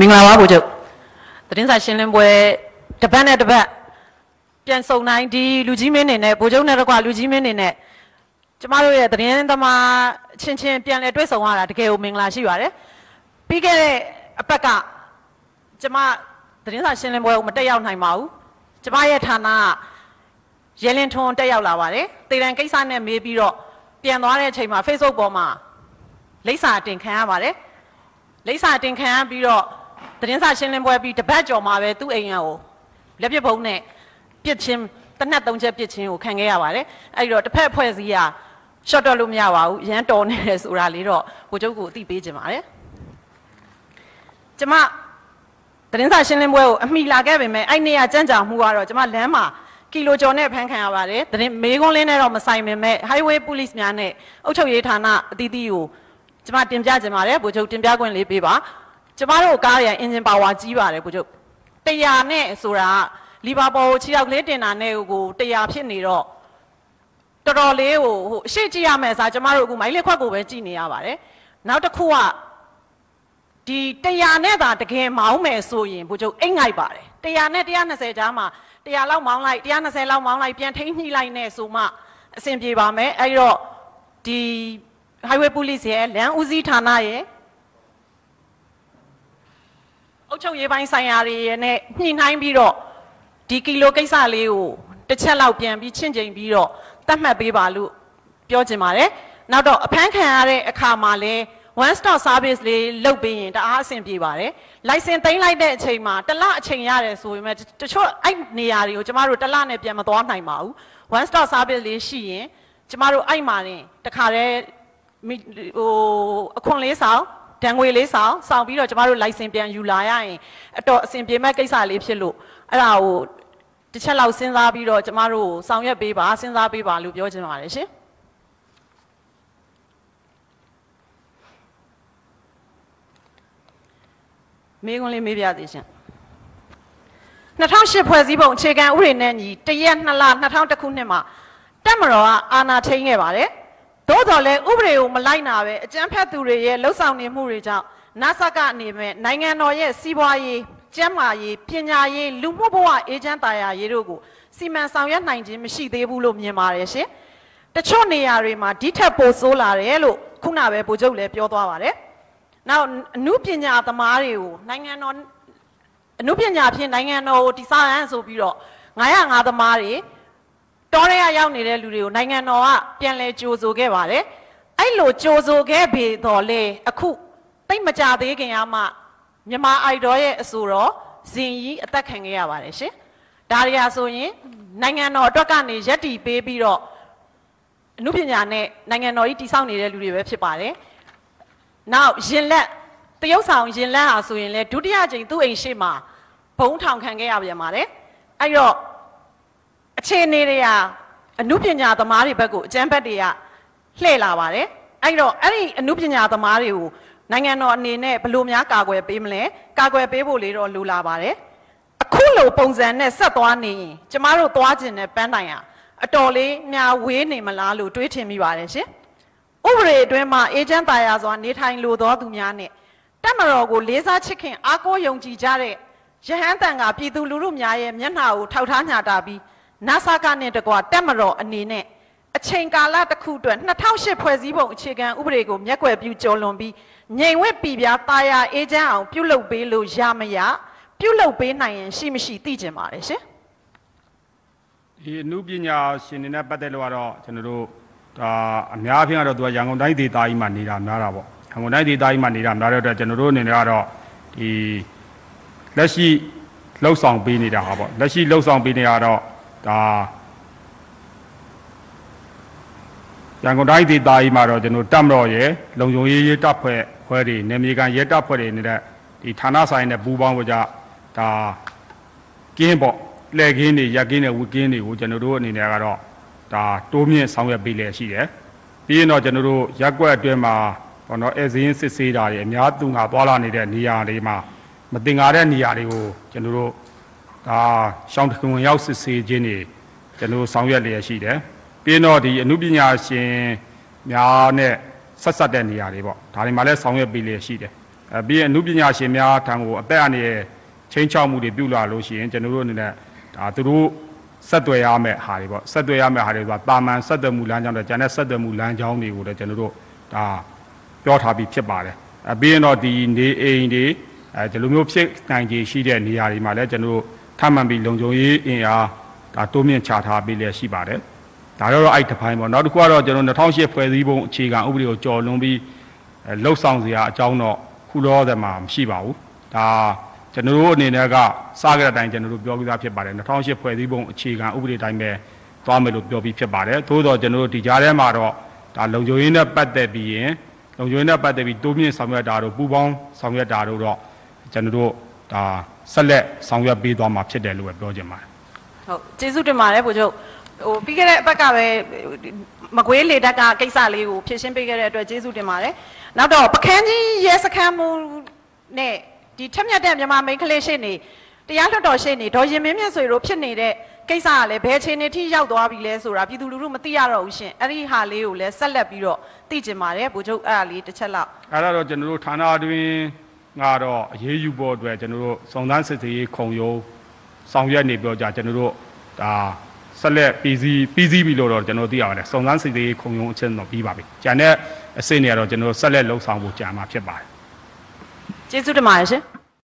မင်္ဂလာပါဗိုလ်ချုပ်သတင်းစာရှင်းလင်းပွဲတပတ်နဲ့တပတ်ပြန်စုံတိုင်းဒီလူကြီးမင်းနေနဲ့ဗိုလ်ချုပ်နဲ့တကွာလူကြီးမင်းနေနဲ့ကျမတို့ရဲ့သတင်းသမားအချင်းချင်းပြန်လဲတွေ့ဆုံရတာတကယ်ကိုမင်္ဂလာရှိပါတယ်ပြီးခဲ့တဲ့အပတ်ကကျမသတင်းစာရှင်းလင်းပွဲကိုမတက်ရောက်နိုင်ပါဘူးကျမရဲ့ဌာနကရဲလင်းထွန်းတက်ရောက်လာပါတယ်တေတံကိစ္စနဲ့မေးပြီးတော့ပြန်သွားတဲ့အချိန်မှာ Facebook ပေါ်မှာလိပ်စာတင်ခံရပါတယ်လိပ်စာတင်ခံရပြီးတော့ သတင်းစာရှင်းလင်းပွဲပြီးတပတ်ကျော်မှာပဲသူ့အိမ်ရကိုလက်ပစ်ဖုံးနဲ့ပြစ်ချင်းတနက်သုံးချက်ပြစ်ချင်းကိုခံခဲ့ရပါတယ်အဲ့ဒီတော့တစ်ဖက်အဖွဲ့အစည်းကရှော့တော့လို့မရပါဘူးရမ်းတော်နေတယ်ဆိုတာလေးတော့ကိုကျုပ်ကိုအသိပေးခြင်းပါတယ်ကျမသတင်းစာရှင်းလင်းပွဲကိုအမိလာခဲ့ပေမဲ့အဲ့နေရကြမ်းကြာမှုကတော့ကျမလမ်းမှာကီလိုကျော်နဲ့ဖမ်းခံရပါတယ်သတင်းမေးခွန်းလင်းနဲ့တော့မဆိုင်ပေမဲ့ highway police များနဲ့အုပ်ချုပ်ရေးဌာနအသီးသီးကိုကျမတင်ပြခြင်းပါတယ်ဗိုလ်ချုပ်တင်ပြခွင့်လေးပေးပါ ကျမတို့ကားရအင်ဂျင်ပါဝါကြီးပါတယ်ဗိုလ်ချုပ်100နဲ့ဆိုတာလီဗာပူးကိုခြေောက်လေးတင်တာနဲ့ကို100ဖြစ်နေတော့တော်တော်လေးဟိုဟိုအရှိကြည့်ရမယ်ဆိုကျမတို့အခုမိုင်းလက်ခွက်ကိုပဲကြည့်နေရပါတယ်နောက်တစ်ခုကဒီ100နဲ့သာတကယ်မောင်းမယ်ဆိုရင်ဗိုလ်ချုပ်အိတ်ငိုက်ပါတယ်100နဲ့120ကြားမှာ100လောက်မောင်းလိုက်120လောက်မောင်းလိုက်ပြန်ထိန်းညှိလိုက်နဲ့ဆိုမှအဆင်ပြေပါမယ်အဲ့တော့ဒီ highway police ရဲ့လမ်းဦးစီးဌာနရဲ့ အုပ်ချုပ်ရေးပိုင်းဆိုင်ရာတွေရဲ့နဲ့ညှိနှိုင်းပြီးတော့ဒီကီလိုကိစ္စလေးကိုတစ်ချက်လောက်ပြန်ပြီးချင့်ချိန်ပြီးတော့တတ်မှတ်ပေးပါလို့ပြောချင်ပါတယ်။နောက်တော့အဖမ်းခံရတဲ့အခါမှာလဲ one stop service လေးလုပ်ပေးရင်တအားအဆင်ပြေပါတယ်။ license သိမ်းလိုက်တဲ့အချိန်မှာတစ်လအချိန်ရတယ်ဆိုပေမဲ့တချို့အဲ့နေရာတွေကိုကျမတို့တစ်လနဲ့ပြန်မသွားနိုင်ပါဘူး။ one stop service လေးရှိရင်ကျမတို့အဲ့မှာတင်တခါတည်းမိဟိုအခွန်လေးဆောင် ဒဏ်ငွေလေးဆောင်ဆောင်ပြီးတော့ကျမတို့ license ပြန်ယူလာရရင်အတော်အဆင်ပြေမဲ့ကိစ္စလေးဖြစ်လို့အဲ့ဒါကိုတစ်ချက်လောက်စဉ်းစားပြီးတော့ကျမတို့ဆောင်ရွက်ပေးပါစဉ်းစားပေးပါလို့ပြောချင်ပါတယ်ရှင်မေးခွန်းလေးမေးပြသေးရှင်2008ဖွဲ့စည်းပုံအခြေခံဥပဒေနဲ့ညီတရက်2လ2000ခုနှစ်မှာတက်မတော်ကအာဏာထိန်းခဲ့ပါတယ် သို့တော်လည်းဥပဒေကိုမလိုက်နာပဲအကြမ်းဖက်သူတွေရဲ့လှုပ်ဆောင်နေမှုတွေကြောင့်နာဆကအနေနဲ့နိုင်ငံတော်ရဲ့စီးပွားရေးကျန်းမာရေးပညာရေးလူမှုဘဝအေဂျင့်တာယာရေးတို့ကိုစီမံဆောင်ရွက်နိုင်ခြင်းမရှိသေးဘူးလို့မြင်ပါတယ်ရှင်။တချို့နေရာတွေမှာဒီထက်ပိုဆိုးလာတယ်လို့ခုနပဲဗိုလ်ချုပ်လည်းပြောသွားပါတယ်။နောက်အမှုပညာသမားတွေကိုနိုင်ငံတော်အမှုပညာဖြင့်နိုင်ငံတော်ကိုတည်ဆောက်ရန်ဆိုပြီးတော့905သမားတွေ တောရဲရောက်နေတဲ့လူတွေကိုနိုင်ငံတော်ကပြန်လဲကြိုဆိုခဲ့ပါတယ်အဲ့လိုကြိုဆိုခဲ့ပြီတော့လေအခုတိတ်မကြသေးခင်ကမှမြန်မာအိုက်ဒေါ်ရဲ့အဆိုတော်ဇင်ကြီးအသက်ခံခဲ့ရပါတယ်ရှင်ဒါရီယာဆိုရင်နိုင်ငံတော်အတွက်ကနေရက်တီပေးပြီးတော့အမှုပညာနဲ့နိုင်ငံတော်ကြီးတည်ဆောက်နေတဲ့လူတွေပဲဖြစ်ပါတယ်နောက်ရင်လက်တရုတ်ဆောင်ရင်လက်ဟာဆိုရင်လေဒုတိယကြိမ်သူ့အိမ်ရှိမှာဘုံထောင်ခံခဲ့ရပြန်ပါတယ်အဲ့တော့ အခြေအနေတွေဟာအမှုပညာသမားတွေဘက်ကိုအကျန်းဘက်တွေကလှည့်လာပါတယ်အဲ့တော့အဲ့ဒီအမှုပညာသမားတွေကိုနိုင်ငံတော်အနေနဲ့ဘယ်လိုများကာကွယ်ပေးမလဲကာကွယ်ပေးဖို့လေးတော့လိုလာပါတယ်အခုလိုပုံစံနဲ့ဆက်သွားနေရင်ကျမတို့သွားကျင်တဲ့ပန်းတိုင်ဟာအတော်လေးညာဝေးနေမလားလို့တွေးထင်မိပါတယ်ရှင်ဥပဒေအတွင်းမှာအေဂျင့်တာယာစွာနေထိုင်လိုသောသူများနဲ့တက်မတော်ကိုလေးစားချစ်ခင်အားကိုးယုံကြည်ကြတဲ့ရဟန်းတန်ကပြည်သူလူထုများရဲ့မျက်နှာကိုထောက်ထားညာတာပြီး နာဆာကနဲ့တကွာတက်မတော်အနေနဲ့အချိန်ကာလတစ်ခုအတွက်2008ဖွဲ့စည်းပုံအခြေခံဥပဒေကိုမျက်ကွယ်ပြုကျော်လွန်ပြီးငြိမ်ဝက်ပြည်ပြားတာယာအေဂျင့်အောင်ပြုလုပ်ပေးလို့ရမရပြုလုပ်ပေးနိုင်ရင်ရှိမရှိသိကျင်ပါတယ်ရှင်ဒီအမှုပညာရှင်တွေနဲ့ပတ်သက်လို့ကတော့ကျွန်တော်တို့ဒါအများအပြားကတော့သူကရန်ကုန်တိုင်းဒေသကြီးမှာနေတာများတာပေါ့ရန်ကုန်တိုင်းဒေသကြီးမှာနေတာများတဲ့အတွက်ကျွန်တော်တို့အနေနဲ့ကတော့ဒီလက်ရှိလှုပ်ဆောင်ပေးနေတာဟာပေါ့လက်ရှိလှုပ်ဆောင်ပေးနေတာတော့ ဒါရန်ကုန်တိုင်းဒေသကြီးမှာတော့ကျွန်တော်တပ်မတော်ရဲ့လုံခြုံရေးရေးတပ်ဖွဲ့ဖွဲ့တွေနေမြေကန်ရဲတပ်ဖွဲ့တွေနေတဲ့ဒီဌာနဆိုင်နဲ့ပူးပေါင်းကြဒါကင်းပေါ့လှည့်ကင်းတွေရက်ကင်းတွေဝက်ကင်းတွေကိုကျွန်တော်တို့အနေနဲ့ကတော့ဒါတိုးမြင့်ဆောင်ရွက်ပေးလျက်ရှိတယ်ပြီးရင်တော့ကျွန်တော်တို့ရက်ကွက်အတွင်းမှာဘောနော်အဲဇင်းစစ်ဆေးတာတွေအများသူငါသွားလာနေတဲ့နေရာတွေမှာမတင်ကားတဲ့နေရာတွေကိုကျွန်တော်တို့ ဒါရှောင်းတခွင်ရောက်စစ်ဆေးခြင်းတွေကျွန်တော်တို့ဆောင်ရွက်လျက်ရှိတယ်ပြီးရင်တော့ဒီအမှုပညာရှင်များနဲ့ဆက်ဆက်တဲ့နေရာတွေပေါ့ဒါတွေမှာလည်းဆောင်ရွက်ပေးလျက်ရှိတယ်အဲပြီးရင်အမှုပညာရှင်များထံကိုအသက်အန္တရာယ်ချင်းချောက်မှုတွေပြုလာလို့ရှိရင်ကျွန်တော်တို့အနေနဲ့ဒါသူတို့ဆက်သွယ်ရမယ့်ဟာတွေပေါ့ဆက်သွယ်ရမယ့်ဟာတွေဆိုတာတာမန်ဆက်သွယ်မှုလမ်းကြောင်းတွေကျန်တဲ့ဆက်သွယ်မှုလမ်းကြောင်းတွေကိုလည်းကျွန်တော်တို့ဒါပြောထားပြီးဖြစ်ပါတယ်အဲပြီးရင်တော့ဒီနေအိမ်တွေအဲဒီလိုမျိုးဖြစ်နိုင်ခြေရှိတဲ့နေရာတွေမှာလည်းကျွန်တော်တို့ ထပ်မံပြီးလုံခြုံရေးအင်အားဒါတိုးမြင့်ချထားပေးလျက်ရှိပါတယ်ဒါတော့အဲ့တစ်ပိုင်းပေါ့နောက်တစ်ခုကတော့ကျွန်တော်2008ဖွဲ့စည်းပုံအခြေခံဥပဒေကိုကြော်လွန်ပြီးအဲလှုပ်ဆောင်စရာအကြောင်းတော့ခုလောဆယ်မှာမရှိပါဘူးဒါကျွန်တော်တို့အနေနဲ့ကစကြတဲ့အတိုင်းကျွန်တော်တို့ပြောပြီးသားဖြစ်ပါတယ်2008ဖွဲ့စည်းပုံအခြေခံဥပဒေတိုင်းပဲသွားမယ်လို့ပြောပြီးဖြစ်ပါတယ်သို့တော့ကျွန်တော်တို့ဒီကြားထဲမှာတော့ဒါလုံခြုံရေးနဲ့ပတ်သက်ပြီးရင်လုံခြုံရေးနဲ့ပတ်သက်ပြီးတိုးမြင့်ဆောင်ရွက်တာတို့ပူးပေါင်းဆောင်ရွက်တာတို့တော့ကျွန်တော်တို့ ဒါဆက်လက်ဆောင်ရွက်ပေးသွားမှာဖြစ်တယ်လို့ပဲပြောချင်ပါတယ်ဟုတ်ကျေးဇူးတင်ပါတယ်ဗိုလ်ချုပ်ဟိုပြီးခဲ့တဲ့အပတ်ကပဲမကွေးလေတက်ကကိစ္စလေးကိုဖြည့်ရှင်းပေးခဲ့တဲ့အတွက်ကျေးဇူးတင်ပါတယ်နောက်တော့ပကန်းကြီးရဲစခန်းမှုနဲ့ဒီထက်မြက်တဲ့မြန်မာမိန်းကလေးရှင်းနေတရားလွှတ်တော်ရှင်းနေဒေါ်ရင်မင်းမြတ်ဆွေတို့ဖြစ်နေတဲ့ကိစ္စကလည်းဘယ်အချိန်နေထိရောက်သွားပြီလဲဆိုတာပြည်သူလူထုမသိရတော့ဘူးရှင်အဲ့ဒီဟာလေးကိုလည်းဆက်လက်ပြီးတော့သိကျင်ပါတယ်ဗိုလ်ချုပ်အဲ့ဒါလေးတစ်ချက်လောက်အဲ့ဒါတော့ကျွန်တော်တို့ဌာနအတွင်း ကတော့အရေးယူဖို့အတွက်ကျွန်တော်တို့စုံစမ်းစစ်ဆေးရေးခုံရုံးဆောင်ရွက်နေပြောကြကျွန်တော်တို့ဒါဆက်လက်ပြီးစီးပြီးစီးပြီလို့တော့ကျွန်တော်သိရပါတယ်စုံစမ်းစစ်ဆေးရေးခုံရုံးအချင်းတော့ပြီးပါပြီ။ကျန်တဲ့အဆင့်တွေကတော့ကျွန်တော်တို့ဆက်လက်လှုပ်ဆောင်ဖို့ကြာမှာဖြစ်ပါတယ်။ကျေးဇူးတင်ပါတယ်ရှင်